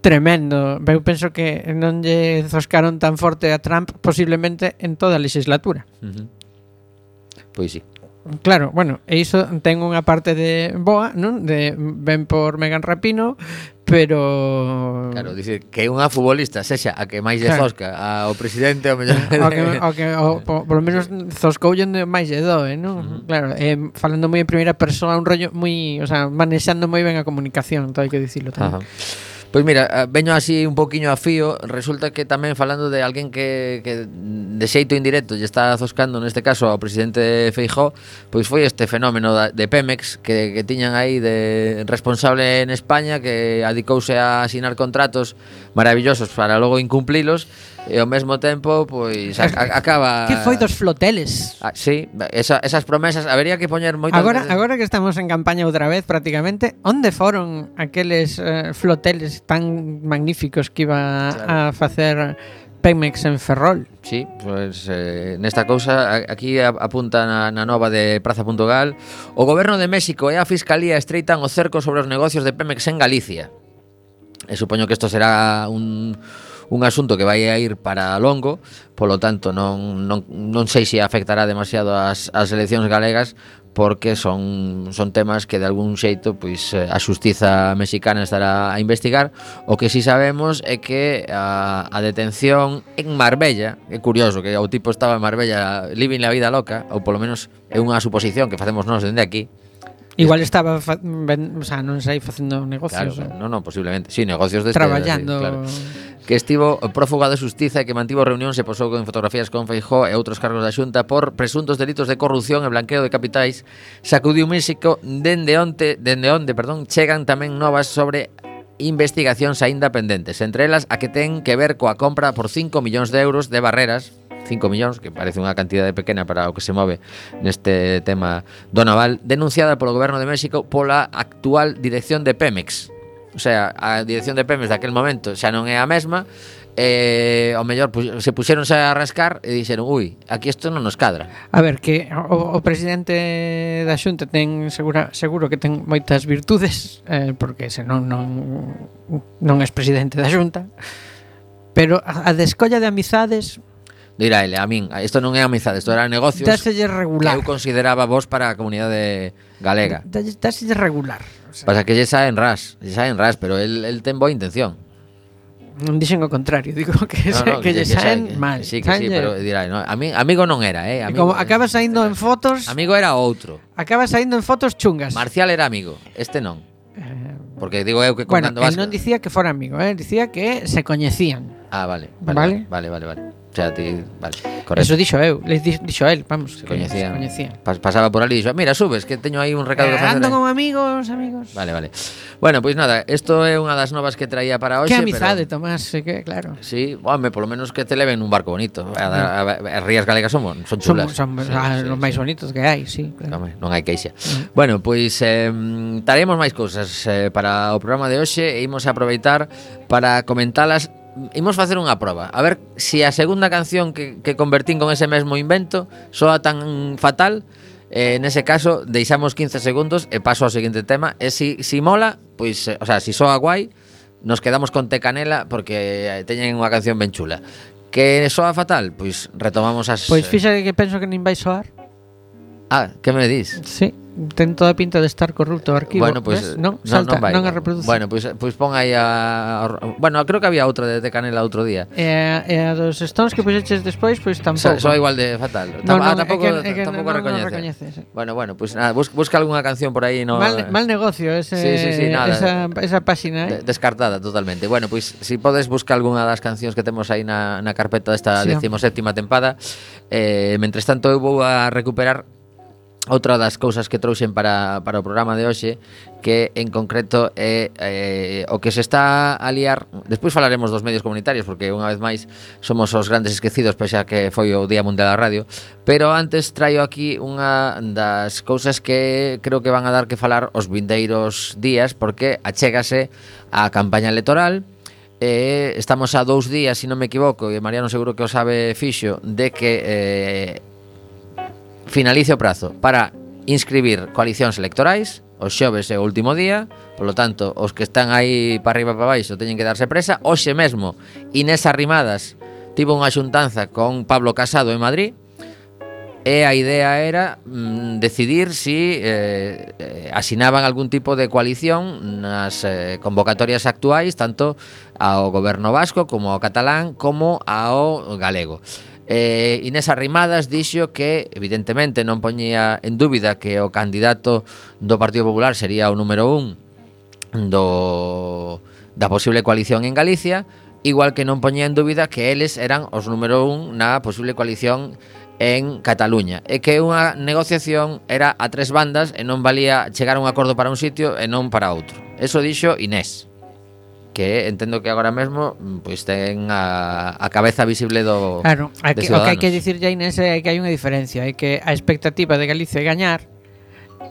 tremendo. Eu penso que non lle zoscaron tan forte a Trump posiblemente en toda a legislatura. Uh -huh. Pois sí. Claro, bueno, e iso ten unha parte de boa, non? De ben por Megan Rapino, pero Claro, dicir que unha futbolista sexa a que máis lle claro. zosca, a, o presidente o mellor. o que o que o, po, por lo menos zoscoulle máis lle doe, non? Uh -huh. Claro, eh, falando moi en primeira persoa, un rollo moi, o sea, manexando moi ben a comunicación, todo hai que dicirlo tamén. Uh -huh. Pois mira, eh, veño así un poquinho a fío Resulta que tamén falando de alguén que, que de xeito indirecto lle está zoscando neste caso ao presidente Feijó Pois foi este fenómeno da, de Pemex que, que tiñan aí de responsable en España Que adicouse a asinar contratos maravillosos para logo incumplilos e ao mesmo tempo pois a, a, acaba Que foi dos floteles? Ah, sí, esa, esas promesas habería que poñer moito Agora veces. agora que estamos en campaña outra vez prácticamente, onde foron aqueles eh, floteles tan magníficos que iba claro. a facer Pemex en Ferrol. Sí, pues eh, nesta cousa aquí apunta na, na nova de Praza.gal o goberno de México e a Fiscalía estreitan o cerco sobre os negocios de Pemex en Galicia. E supoño que isto será un, un asunto que vai a ir para longo, polo tanto non, non, non sei se afectará demasiado as, as eleccións galegas porque son, son temas que de algún xeito pois, eh, a xustiza mexicana estará a investigar. O que si sí sabemos é que a, a detención en Marbella é curioso que o tipo estaba en Marbella living la vida loca ou polo menos é unha suposición que facemos nós dende aquí Igual estaba, fa, ben, o sea, non sei, facendo negocios. Claro, non, non, posiblemente. Sí, negocios de Traballando. Así, claro. Que estivo eh, prófuga de justiza e que mantivo reunión se posou con fotografías con Feijó e outros cargos da Xunta por presuntos delitos de corrupción e blanqueo de capitais, sacudiu México dende onte, dende onde, perdón, chegan tamén novas sobre investigacións aínda pendentes, entre elas a que ten que ver coa compra por 5 millóns de euros de barreras 5 millóns, que parece unha cantidade pequena para o que se move neste tema do naval, denunciada polo goberno de México pola actual dirección de Pemex. O sea, a dirección de Pemex daquel momento xa non é a mesma, eh, ao mellor se puxéronse a rascar e dixeron, ui, aquí isto non nos cadra. A ver, que o, o presidente da Xunta ten segura, seguro que ten moitas virtudes, eh, porque senón non non és presidente da Xunta, pero a, a descolla de amizades Diráile, a min, isto non é amizade, isto era negocios Dáselle regular que eu consideraba vos para a comunidade galega. Dáselle regular. O sea. Pasa que lle saen ras, lle saen ras, pero el, el ten boa intención. Non dixen o contrario, digo que, no, no, que, que lle saen mal. Sí, que sí, pero dirá, no, a mí, amigo non era, eh. Amigo, como acaba eh, saindo en fotos... Amigo era outro. Acaba saindo en fotos chungas. Marcial era amigo, este non. Eh, Porque digo eu que con bueno, Nando Vázquez... non dicía que fora amigo, eh, dicía que se coñecían. Ah, vale. Vale, vale, vale. vale, vale xa ti, vale, correcto. Eso dixo eu, les di, dixo el, vamos, se coñecía. Pas, pasaba por ali e dixo, "Mira, subes que teño aí un recado eh, que facer." Ando con amigos, amigos. Vale, vale. Bueno, pois pues nada, isto é unha das novas que traía para hoxe, Que amizade, pero... Tomás, sí que, claro. Sí, home, polo menos que te leven un barco bonito. A, a, a, a Rías Galegas son, son chulas. Son, son sí, a, sí, los sí, máis sí. bonitos que hai, sí, claro. Home, non hai queixa. Mm. Bueno, pois pues, eh, taremos máis cousas eh, para o programa de hoxe e imos aproveitar para comentalas imos facer unha proba. A ver se si a segunda canción que, que convertín con ese mesmo invento soa tan fatal, eh, nese caso deixamos 15 segundos e paso ao seguinte tema. E si, si mola, pois, eh, o sea, si soa guai, nos quedamos con Te Canela porque eh, teñen unha canción ben chula. Que soa fatal, pois retomamos as... Pois eh, fíxate que penso que nin vai soar. Ah, que me dis? Sí ten toda a pinta de estar corrupto o arquivo. Bueno, pues, ¿ves? non, salta, non, non, non a reproduce. Bueno, pois pues, pues pon aí a, a Bueno, creo que había outra de, de Canela outro día. E eh, eh, a dos Stones que puxeches despois, pois pues, tampouco. Soa so igual de fatal. No, Tam, no, ah, tampouco, é que, é que tampouco no, recoñece. No recoñece sí. Bueno, bueno, pois pues, nada, busca, busca algunha canción por aí, no Mal, mal negocio ese sí, sí, sí, nada, esa esa páxina, eh. Descartada totalmente. Bueno, pois pues, si podes buscar algunha das cancións que temos aí na na carpeta desta sí. 17ª tempada. Eh, mentres tanto eu vou a recuperar Outra das cousas que trouxen para, para o programa de hoxe que en concreto é eh, o que se está a liar despois falaremos dos medios comunitarios porque unha vez máis somos os grandes esquecidos pois xa que foi o Día Mundial da Radio pero antes traio aquí unha das cousas que creo que van a dar que falar os vindeiros días porque achégase a campaña electoral eh, estamos a dous días, se si non me equivoco, e Mariano seguro que o sabe fixo, de que eh, finalice o prazo para inscribir coalicións electorais o xoves é o último día, polo tanto, os que están aí para arriba e para baixo teñen que darse presa. Hoxe mesmo, Inés Arrimadas tivo unha xuntanza con Pablo Casado en Madrid, e a idea era mm, decidir si eh, eh, asinaban algún tipo de coalición nas eh, convocatorias actuais, tanto ao goberno vasco como ao catalán como ao galego. Eh, Inés Arrimadas dixo que evidentemente non poñía en dúbida que o candidato do Partido Popular sería o número un do, da posible coalición en Galicia, igual que non poñía en dúbida que eles eran os número un na posible coalición en Cataluña e que unha negociación era a tres bandas e non valía chegar a un acordo para un sitio e non para outro. Eso dixo Inés que entendo que agora mesmo mm, pois ten a, a cabeza visible do Claro, aquí, o que hai que dicir, Inés, é que hai unha diferencia, é que a expectativa de Galicia é gañar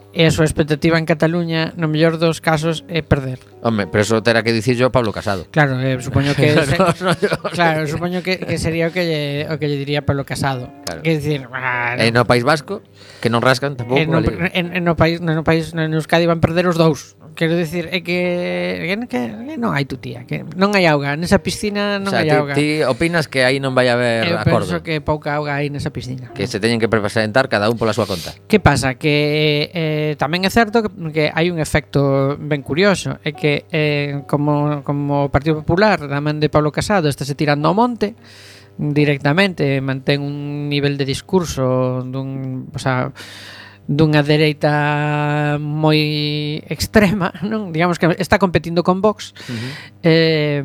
e a súa expectativa en Cataluña no mellor dos casos é perder. Home, pero eso terá que dicirlo a Pablo Casado. Claro, eh, supoño que no, se, no, no, Claro, supoño que, que sería o que lle, o que lle diría Pablo Casado. Claro. Que dicir, ah, no. No País Vasco que non rascan tampouco. En, no, vale. en, en, no país, no, país, no, en Euskadi van perder os dous. Quero dicir, é que, que, que, que non hai tutía, que non hai auga, nesa piscina non o sea, hai ti, auga. Ti opinas que aí non vai haber Eu acordo. Eu penso que pouca auga hai nesa piscina. Que se teñen que presentar cada un pola súa conta. Que pasa? Que eh, Eh, tamén é certo que, que hai un efecto ben curioso, é que eh, como, como o Partido Popular, da man de Pablo Casado, está se tirando ao monte, directamente, mantén un nivel de discurso dun, o sea, dunha dereita moi extrema, non? Digamos que está competindo con Vox. Uh -huh. Eh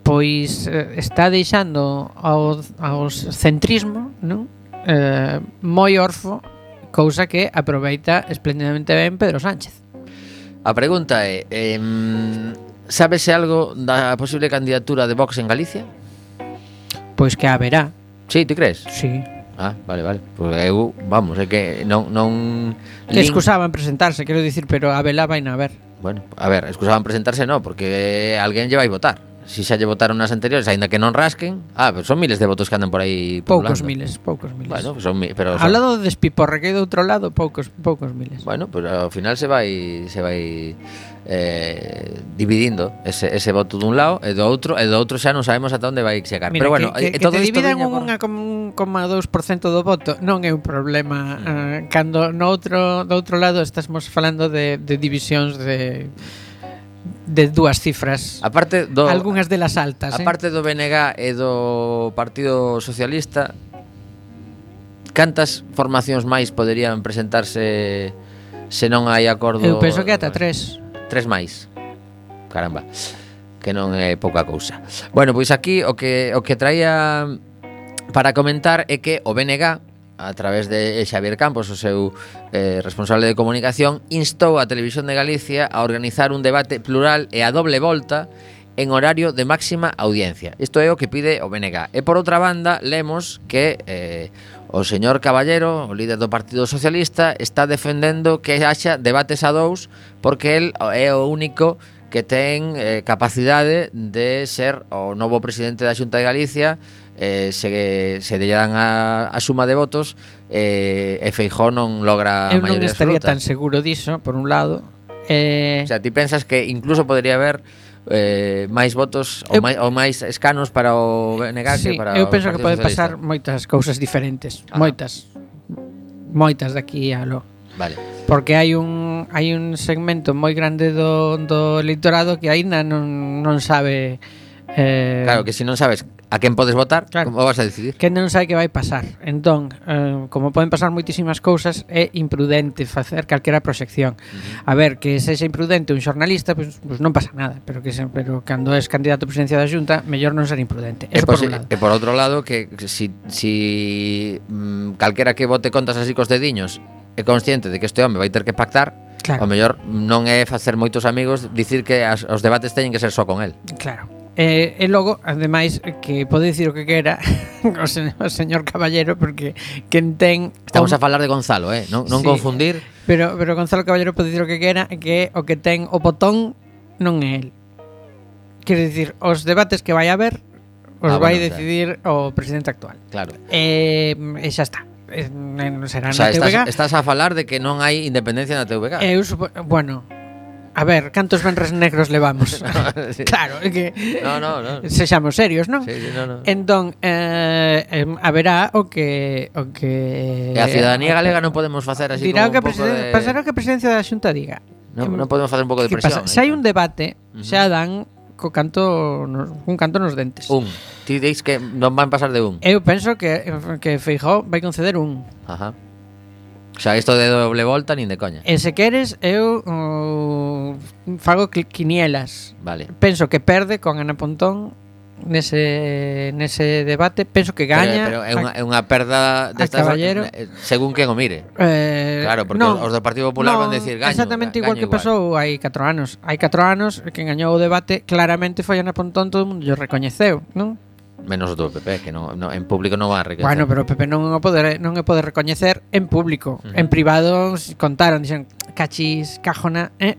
pois eh, está deixando ao, ao centrismo, non? Eh moi orfo cousa que aproveita esplendidamente ben Pedro Sánchez. A pregunta é, eh, sábese algo da posible candidatura de Vox en Galicia? Pois que haberá. Sí, ti crees? Sí. Ah, vale, vale. Pois pues eu, vamos, é que non... non que excusaban presentarse, quero dicir, pero a vela vai na ver. Bueno, a ver, excusaban presentarse no, porque alguén lle vai votar si xa lle votaron nas anteriores, aínda que non rasquen, ah, pero son miles de votos que andan por aí Poucos miles, poucos miles. Bueno, son, pero son... Hablado lado do despiporre que do outro lado, poucos poucos miles. Bueno, pero pues, ao final se vai se vai eh, dividindo ese, ese voto dun lado e do outro e do outro xa non sabemos ata onde vai chegar. Mira, Pero bueno, que, eh, que, todo que te dividan un 1,2% do voto non é un problema mm. uh, cando no outro do outro lado estamos falando de de divisións de de dúas cifras. Aparte do algunhas delas altas, eh. Aparte eh? do BNG e do Partido Socialista, cantas formacións máis poderían presentarse se non hai acordo? Eu penso que ata tres. Tres máis. Caramba. Que non é pouca cousa. Bueno, pois aquí o que o que traía para comentar é que o BNG a través de Xavier Campos, o seu eh, responsable de comunicación, instou a Televisión de Galicia a organizar un debate plural e a doble volta en horario de máxima audiencia. Isto é o que pide o BNG. E por outra banda, lemos que eh, o señor Caballero, o líder do Partido Socialista, está defendendo que haxa debates a dous porque el é o único que ten eh, capacidade de ser o novo presidente da Xunta de Galicia eh, se, se dan a, a suma de votos eh, e Feijó non logra Eu non estaría absoluta. tan seguro diso, por un lado. Eh, O sea, ti pensas que incluso podría haber eh, máis votos ou Eu- máis, ou máis escanos para o BNG sí, que para eu o penso que Partido pode pasar moitas cousas diferentes, Ajá. moitas. Moitas daqui a lo. Vale. Porque hai un hai un segmento moi grande do, do electorado que aínda non, non sabe eh, Claro, que se non sabes a quen podes votar, claro. como vas a decidir? Que non sabe que vai pasar. Entón, eh, como poden pasar moitísimas cousas, é imprudente facer calquera proxección. Uh -huh. A ver, que sexa imprudente un xornalista, pois pues, pues non pasa nada, pero que se, pero cando es candidato a presidencia da Xunta, mellor non ser imprudente. Eso e, pues, por un lado. E por outro lado, que si, si mm, calquera que vote contas así cos dediños é consciente de que este home vai ter que pactar, Claro. O mellor non é facer moitos amigos dicir que as, os debates teñen que ser só con el. Claro. E, e logo, ademais, que pode dicir o que quera o, sen, o señor Caballero, porque quen ten... Estamos a falar de Gonzalo, eh? non, non sí, confundir. Pero, pero Gonzalo Caballero pode dicir o que quera, que o que ten o botón non é el. Quero dicir, os debates que vai haber os ah, vai bueno, decidir claro. o presidente actual. Claro. E, e xa está eh, será o sea, na estás, TVG. Estás a falar de que non hai independencia na TVG. Eu supo, bueno, A ver, cantos venres negros levamos? sí. Claro, é que no, no, no. sexamos serios, non? Sí, sí, no, no. Entón, eh, haberá o que o que e a ciudadanía galega non podemos facer así dirá como que un pouco de... pasará que a presidencia da Xunta diga. Non no podemos facer un pouco de presión. Pasa? Se hai eh. un debate, uh -huh. xa dan co canto nos, un canto nos dentes. Un. Ti deis que non van pasar de un. Eu penso que que Feijó vai conceder un. Ajá xa isto de doble volta nin de coña. E se queres, eu uh, fago quinielas. Vale. Penso que perde con Ana Pontón nese nese debate, penso que gaña. Pero, pero é unha é unha perda destas caballero. Eh, según quen o mire. Eh, claro, porque non, os do Partido Popular non, van decir gaño. Exactamente igual gaño que igual. pasou hai 4 anos. Hai 4 anos que gañou o debate, claramente foi Ana Pontón, todo o mundo lle recoñeceu, non? Menos do PP, que no, no, en público non va a recoñecer. Bueno, pero o PP non o poder, eh, non o poder recoñecer en público. Uh -huh. En privado contaron, dixen, cachis, cajona, eh?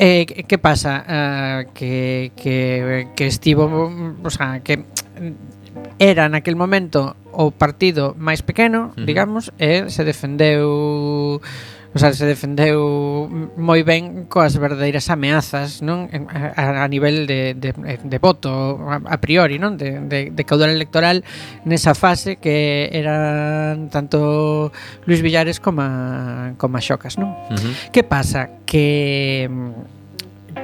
Eh, que, que pasa? Uh, que, que, que estivo, mm, o sea, que mm, era naquel momento o partido máis pequeno, uh -huh. digamos, e eh, se defendeu o sea, se defendeu moi ben coas verdadeiras ameazas non a, a nivel de, de, de voto a priori non de, de, de caudal electoral nesa fase que eran tanto Luis Villares como a, como a Xocas non? Uh -huh. que pasa? que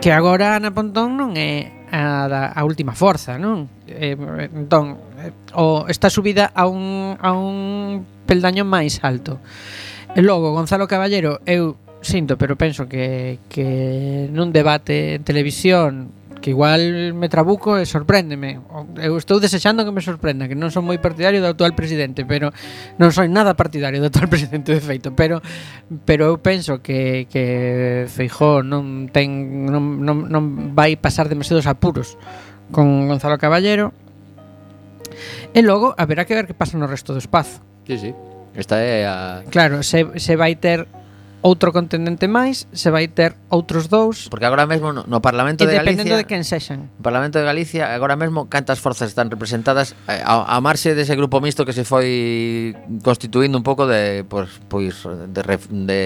que agora Ana Pontón non é a, da, a última forza non? Eh, entón eh, o, está subida a un, a un peldaño máis alto E logo, Gonzalo Caballero, eu sinto, pero penso que, que nun debate en televisión que igual me trabuco e sorpréndeme. Eu estou desexando que me sorprenda, que non son moi partidario do actual presidente, pero non son nada partidario do actual presidente de feito, pero pero eu penso que que Feijó non ten non, non, non vai pasar demasiados apuros con Gonzalo Caballero. E logo haberá que ver que pasa no resto do espazo. Sí, sí. Esta é a... Claro, se, se vai ter outro contendente máis, se vai ter outros dous. Porque agora mesmo no, no Parlamento de Galicia... dependendo de quen sexan. No Parlamento de Galicia, agora mesmo, cantas forzas están representadas eh, a, a marxe dese grupo mixto que se foi constituindo un pouco de... Pois, pois, de, de, de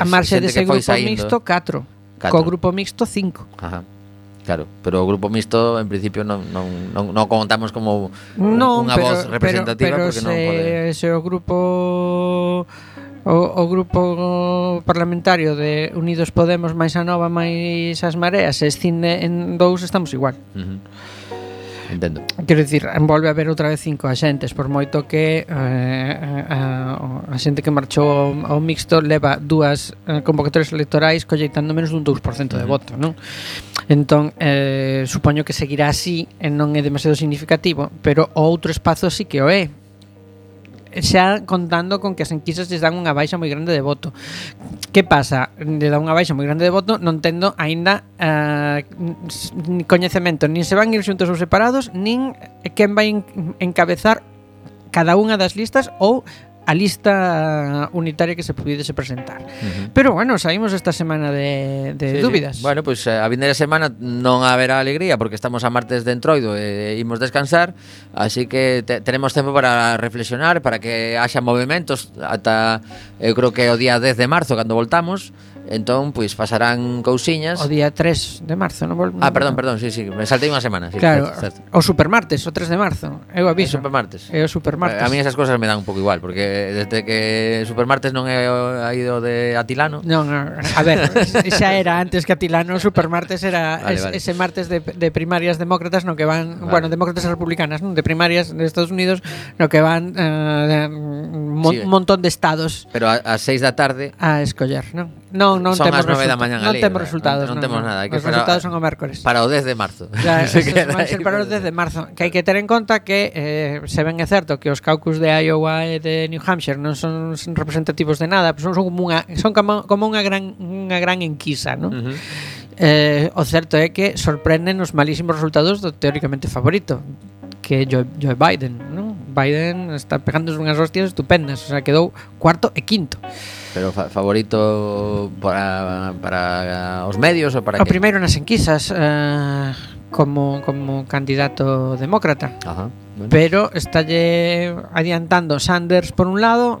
a marxe dese grupo saindo. mixto, 4. Co grupo mixto, 5. Ajá. Claro, pero o grupo mixto en principio non non non, non contamos como non, unha pero, voz representativa pero, pero porque se, non pode. Se o grupo o, o grupo parlamentario de Unidos Podemos máis a Nova máis as Mareas se escinde en dous estamos igual. Uh -huh. Entendo. Quero dicir, volve a haber outra vez cinco axentes Por moito que eh, a, a, a xente que marchou ao, ao mixto Leva dúas eh, convocatorias electorais Colleitando menos dun 2% de voto non? Entón, eh, supoño que seguirá así e non é demasiado significativo, pero o outro espazo sí que o é, xa contando con que as enquisas lles dan unha baixa moi grande de voto. Que pasa? Lle dan unha baixa moi grande de voto non tendo aínda eh, coñecemento, nin se van ir xuntos ou separados, nin eh, quen vai encabezar cada unha das listas ou a lista unitaria que se pudese presentar. Uh -huh. Pero bueno, saímos esta semana de, de sí, dúbidas. Sí. Bueno, pois pues, eh, a vindeira semana non haberá alegría porque estamos a martes de entroido e imos descansar, así que te, tenemos tempo para reflexionar, para que haxa movimentos ata eu creo que o día 10 de marzo cando voltamos Entón, pois pasarán cousiñas. O día 3 de marzo, non volvo. Ah, perdón, perdón, sí, sí, me saltei unha semana, sí. Claro, certo, certo. o supermartes, o 3 de marzo. Eu aviso. O supermartes. É o supermartes. A, mí esas cousas me dan un pouco igual, porque desde que supermartes non é ha ido de Atilano. Non, non, a ver, xa era antes que Atilano, o supermartes era vale, es, vale. ese martes de, de primarias demócratas no que van, vale. bueno, demócratas republicanas, non, de primarias de Estados Unidos, no que van eh, mon, sí, montón de estados. Pero a, a 6 da tarde a escoller, non? Non, non, non son temos as 9 da mañá non ali. Temos resultados, non, temos nada. Que os resultados son o mércores. Para o 10 de marzo. Ya, se van ser para o 10 de marzo. Que hai que ter en conta que eh, se ben é certo que os caucus de Iowa e de New Hampshire non son representativos de nada, son, son como unha, son como, como unha gran unha gran enquisa, non? Uh -huh. Eh, o certo é que sorprenden os malísimos resultados do teóricamente favorito, que Joe, Joe Biden, non? Biden está pegando unhas hostias estupendas, o sea, quedou cuarto e quinto pero fa, favorito para, para os medios ou para O que? primeiro nas enquisas eh, como, como candidato demócrata. Ajá. Bueno. Pero estálle adiantando Sanders por un lado,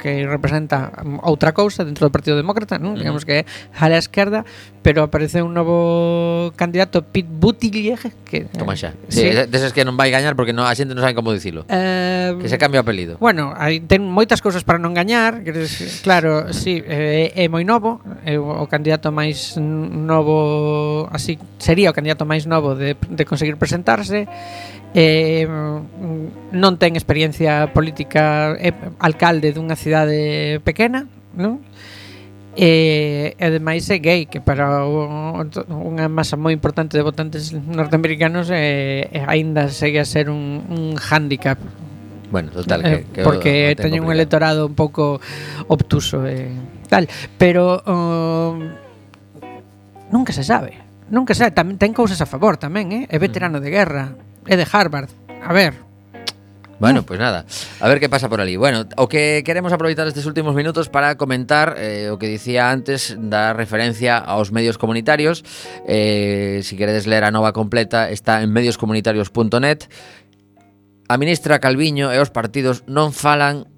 que representa outra cousa dentro do Partido Demócrata, non? Uh -huh. Digamos que é a la esquerda, pero aparece un novo candidato, Pete Buttigieg, que eh, Toma xa. Sí, sí. deses que non vai gañar porque non a xente non sabe como dicilo. Eh, que se cambia o apelido. Bueno, hai ten moitas cousas para non gañar, claro, sí, eh, é moi novo, é o candidato máis novo, así sería o candidato máis novo de de conseguir presentarse eh, non ten experiencia política, é alcalde dunha cidade pequena, non? E, e ademais é gay que para unha masa moi importante de votantes norteamericanos é, é aínda segue a ser un, un hándicap Bueno, total que, que porque teñen un electorado un pouco obtuso e eh, tal, pero uh, nunca se sabe. Nunca se sabe, tamén ten cousas a favor tamén, eh? É mm. veterano de guerra é de Harvard. A ver, Bueno, pues nada, a ver qué pasa por ali. Bueno, o que queremos aproveitar estes últimos minutos para comentar eh, o que dicía antes da referencia aos medios comunitarios. Eh, si queredes ler a nova completa está en medioscomunitarios.net. A ministra Calviño e os partidos non falan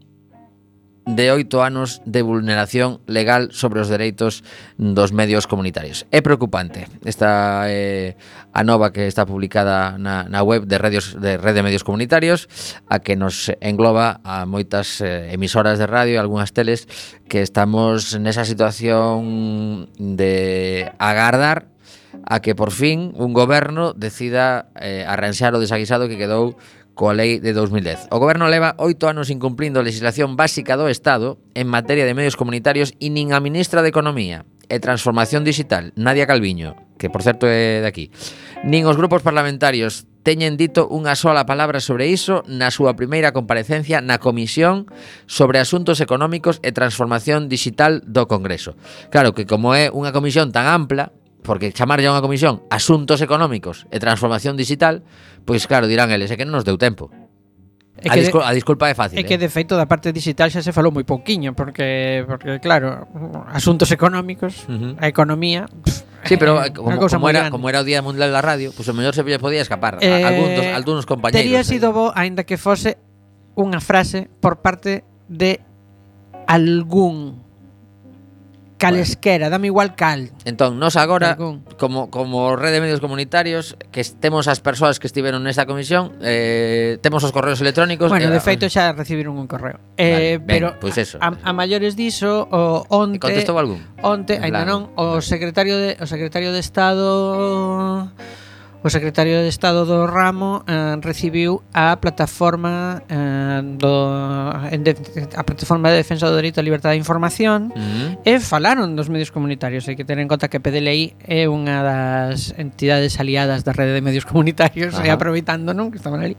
de oito anos de vulneración legal sobre os dereitos dos medios comunitarios. É preocupante. Esta é a nova que está publicada na, na web de, radios, de Rede de Medios Comunitarios, a que nos engloba a moitas eh, emisoras de radio e algunhas teles que estamos nesa situación de agardar a que por fin un goberno decida eh, arranxar o desaguisado que quedou coa lei de 2010. O goberno leva oito anos incumplindo a legislación básica do Estado en materia de medios comunitarios e nin a ministra de Economía e Transformación Digital, Nadia Calviño, que por certo é de aquí, nin os grupos parlamentarios teñen dito unha sola palabra sobre iso na súa primeira comparecencia na Comisión sobre Asuntos Económicos e Transformación Digital do Congreso. Claro que como é unha comisión tan ampla, porque chamarlle a unha comisión asuntos económicos e transformación digital, pois claro, dirán eles, é que non nos deu tempo. É que a, discul a disculpa é fácil. É que eh? de feito da parte digital xa se falou moi pouquiño porque porque claro, asuntos económicos, uh -huh. a economía. Pff, sí, pero eh, como, como era, grande. como era o Día Mundial da Radio, pois pues, o mellor se podía escapar eh, a algún dos, algúns compañeiros. Tería eh. sido bo aínda que fose unha frase por parte de algún Calesquera, dame igual cal. Entón, nos agora, Algún. como, como red de Medios Comunitarios, que temos as persoas que estiveron nesta comisión, eh, temos os correos electrónicos... Bueno, eh, de feito xa recibiron un correo. Eh, vale, pero pois pues eso. A, a, maiores diso, o onte... Contestou algún? Onte, aínda non, o secretario de, o secretario de Estado o secretario de Estado do ramo eh, recibiu a plataforma eh, do, en de, a plataforma de defensa do dereito á liberdade de información uh -huh. e falaron dos medios comunitarios hai que tener en conta que PDLI é unha das entidades aliadas da rede de medios comunitarios uh -huh. e aproveitando non que estaban ali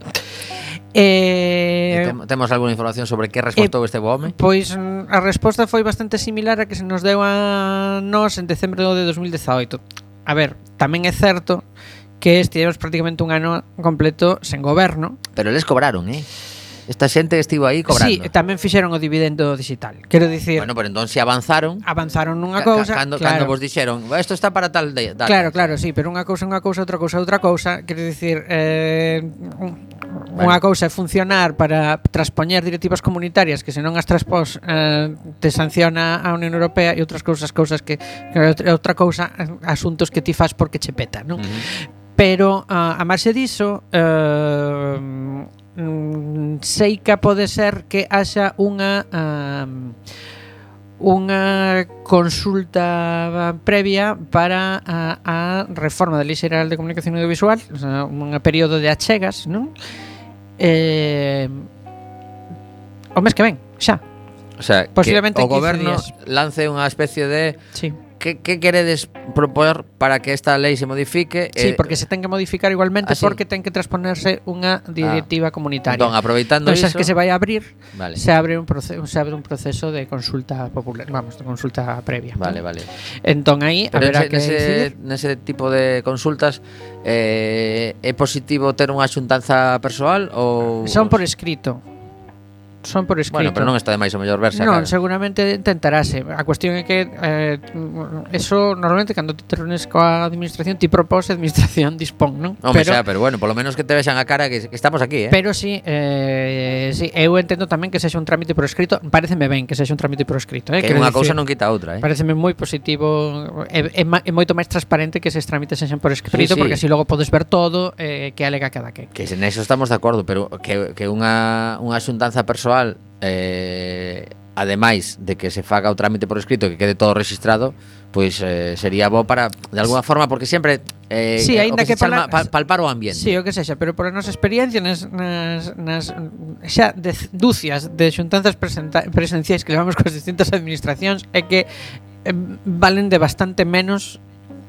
Eh, temos algunha información sobre que respostou eh, este bo home? Pois mm, a resposta foi bastante similar a que se nos deu a nós en decembro de 2018. A ver, tamén é certo que estivemos prácticamente un ano completo sen goberno. Pero les cobraron, eh? Esta xente estivo aí cobrando. Sí, tamén fixeron o dividendo digital. Quero dicir... Bueno, pero entón se avanzaron... Avanzaron nunha cousa... Cando, claro. cando vos dixeron, isto está para tal... De, data. Claro, claro, sí, pero unha cousa, unha cousa, outra cousa, outra cousa. Quero dicir, eh, bueno. unha cousa é funcionar para traspoñer directivas comunitarias que se non as traspós eh, te sanciona a Unión Europea e outras cousas, cousas que, que outra cousa asuntos que ti fas porque che peta, non? Uh -huh. Pero a, a marxe diso eh, mm, sei que pode ser que haxa unha um, unha consulta previa para a, a reforma da Lei Xeral de Comunicación Audiovisual, o sea, un período de achegas, non? Eh, o mes que ven, xa. O sea, Posiblemente que o goberno días. lance unha especie de sí que, que queredes propor para que esta lei se modifique? Sí, eh, porque se ten que modificar igualmente así. porque ten que transponerse unha ah. directiva ah. comunitaria. Entón, aproveitando entón, iso... que se vai abrir, vale. se abre un proceso, se abre un proceso de consulta popular, vamos, de consulta previa. Vale, ¿no? vale. Entón aí haberá nese, que nese, decidir. nese tipo de consultas eh, é positivo ter unha xuntanza persoal ou Son por escrito son por escrito. Bueno, pero non está de máis o mellor verse. Non, cara. seguramente tentarase. A cuestión é que eh, eso normalmente cando te reúnes coa administración ti propós administración dispón, non? Home, pero, xa, pero bueno, polo menos que te vexan a cara que, que estamos aquí, eh? Pero sí, eh, sí, eu entendo tamén que sexa un trámite por escrito, pareceme ben que sexa un trámite por escrito, eh? Que unha cousa non quita a outra, eh? Pareceme moi positivo, é, é, é moito máis transparente que se trámites sexan por escrito, sí, sí. porque así logo podes ver todo eh, que alega cada que. Que en eso estamos de acordo, pero que, que unha, unha xuntanza persoal eh, ademais de que se faga o trámite por escrito que quede todo registrado, pois eh, sería bo para de alguna forma porque sempre eh sí, eh, ainda que, que para, pal, palpar o ambiente. Sí, o que sexa, pero por a nosa experiencia nas nas, nas xa de, dúcias de xuntanzas presenta, presenciais que levamos coas distintas administracións é que eh, valen de bastante menos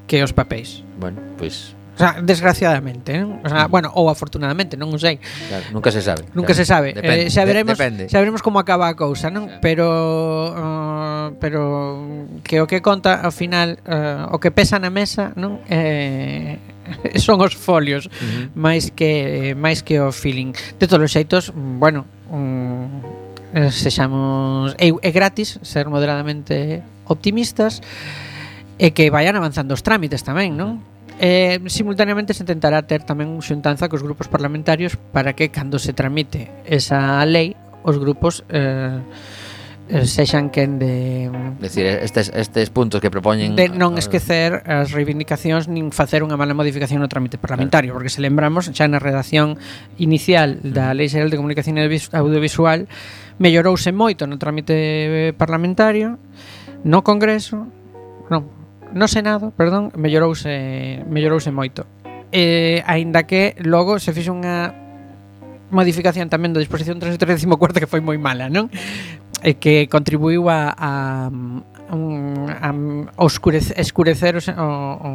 que os papéis. Bueno, pois pues O sea, desgraciadamente, non? O sea, mm. bueno, ou afortunadamente, non o sei. Claro, nunca se sabe. Nunca claro. se sabe. Eh, depende, eh, saberemos, de, depende. saberemos como acaba a cousa, non? Claro. Pero uh, pero que o que conta ao final, uh, o que pesa na mesa, non? Eh, son os folios uh -huh. máis que máis que o feeling. De todos os xeitos, bueno, um, sexamos é, é gratis ser moderadamente optimistas e que vayan avanzando os trámites tamén, non? Eh, simultaneamente se intentará ter tamén xuntanza cos grupos parlamentarios para que cando se tramite esa lei os grupos eh, eh sexan quen de decir estes estes puntos que propoñen de non esquecer as reivindicacións nin facer unha mala modificación no trámite parlamentario, claro. porque se lembramos xa na redacción inicial da mm. Lei Xeral de Comunicación Audiovisual mellorouse moito no trámite eh, parlamentario, no Congreso, non, no Senado, perdón, mellorouse, mellorouse moito. Eh, aínda que logo se fixe unha modificación tamén da disposición 314 que foi moi mala, non? E que contribuiu a, a, um, a, a oscurece, escurecer o, o,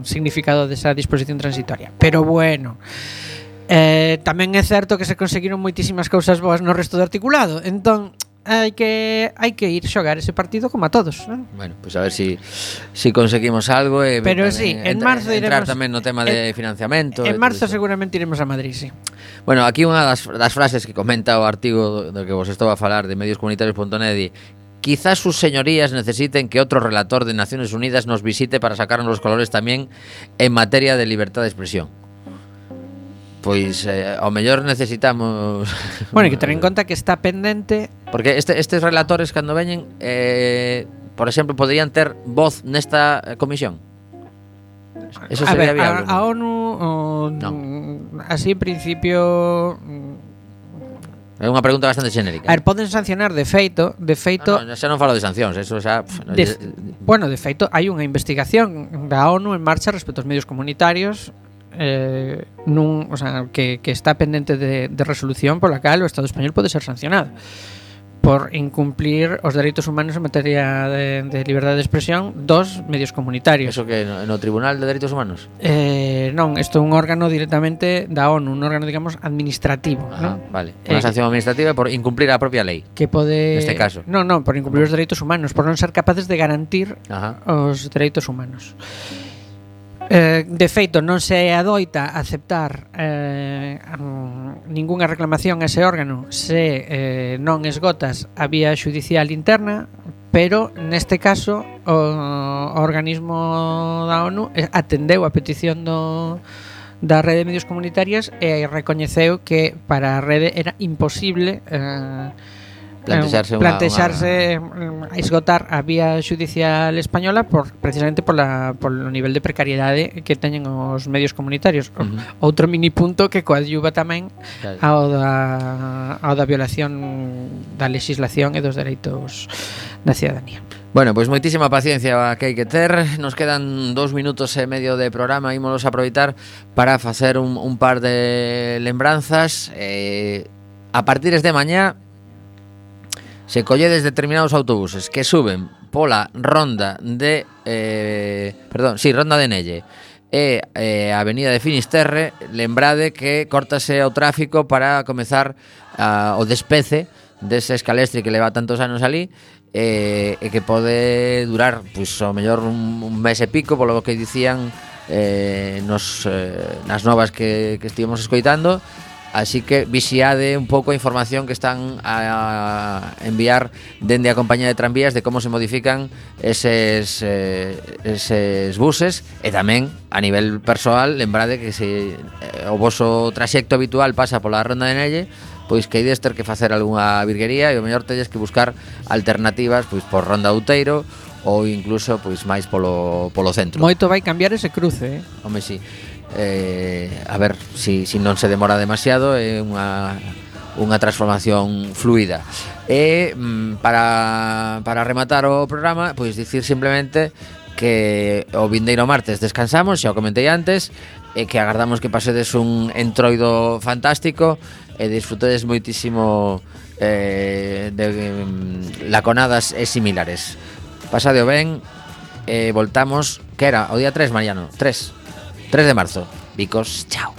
o significado desa disposición transitoria. Pero bueno, eh, tamén é certo que se conseguiron moitísimas cousas boas no resto do articulado. Entón, hai que hai que ir xogar ese partido como a todos, non? Bueno, pues a ver si si conseguimos algo e Pero tamén sí, en marzo entrar iremos- tamén no tema de financiamento En e todo marzo isto. seguramente iremos a Madrid, sí. Bueno, aquí unha das, das frases que comenta o artigo do que vos estou a falar de medioscomunitarios.net di, Quizás sus señorías necesiten que otro relator de Naciones Unidas nos visite para sacarnos los colores también en materia de libertad de expresión. Pois eh, ao mellor necesitamos Bueno, que ter en conta que está pendente Porque este, estes relatores cando veñen eh, Por exemplo, poderían ter voz nesta eh, comisión Eso sería a ver, viable. A, a ONU o, no. así en principio mm, É unha pregunta bastante xenérica. A ver, poden sancionar de feito, de feito. No, no, xa non falo de sancións, eso xa pff, de, no, Bueno, de feito hai unha investigación da ONU en marcha respecto aos medios comunitarios eh, nun, o sea, que, que está pendente de, de resolución pola cal o Estado español pode ser sancionado por incumplir os dereitos humanos en materia de, de liberdade de expresión dos medios comunitarios. Eso que no, no Tribunal de Dereitos Humanos? Eh, non, isto é un órgano directamente da ONU, un órgano, digamos, administrativo. Ah, non? vale. Eh, Unha sanción administrativa por incumplir a propia lei. Que pode... Neste caso. Non, non, por incumplir ¿Cómo? os dereitos humanos, por non ser capaces de garantir Ajá. os dereitos humanos. Ajá. Eh, de feito, non se adoita aceptar eh, ningunha reclamación a ese órgano se eh, non esgotas a vía judicial interna, pero neste caso o, o organismo da ONU eh, atendeu a petición do, da Rede de Medios Comunitarias e recoñeceu que para a rede era imposible eh, plantexarse, unha, plantexarse unha... a esgotar a vía judicial española por precisamente por la por o nivel de precariedade que teñen os medios comunitarios. Uh -huh. Outro mini punto que coadyuva tamén claro. ao da ao da violación da legislación e dos dereitos da cidadanía. Bueno, pois moitísima paciencia que hai que ter Nos quedan dous minutos e medio de programa Ímolos aproveitar para facer un, un par de lembranzas eh, A partir de mañá se colledes determinados autobuses que suben pola ronda de eh, perdón, si, sí, ronda de Nelle e eh, a Avenida de Finisterre, lembrade que cortase o tráfico para comezar a, o despece dese escalestre que leva tantos anos ali eh, e que pode durar pois, ao mellor un, un mes e pico polo que dicían eh, nos, eh, nas novas que, que estivemos escoitando Así que vixiade un pouco a información que están a enviar dende a compañía de tranvías de como se modifican eses, eh, eses buses e tamén a nivel persoal lembrade que se eh, o voso traxecto habitual pasa pola Ronda de Nelle pois que ides ter que facer algunha virguería e o mellor tedes que buscar alternativas pois por Ronda Outeiro ou incluso pois máis polo, polo centro. Moito vai cambiar ese cruce, eh? Home, si. Sí eh, a ver se si, si non se demora demasiado é eh, unha unha transformación fluida. E mm, para, para rematar o programa, pois dicir simplemente que o vindeiro martes descansamos, xa o comentei antes, e que agardamos que pasedes un entroido fantástico e disfrutedes moitísimo eh, de mm, laconadas e similares. Pasade o ben, eh, voltamos, que era o día 3, Mariano, 3. 3 de marzo. Vicos, chao.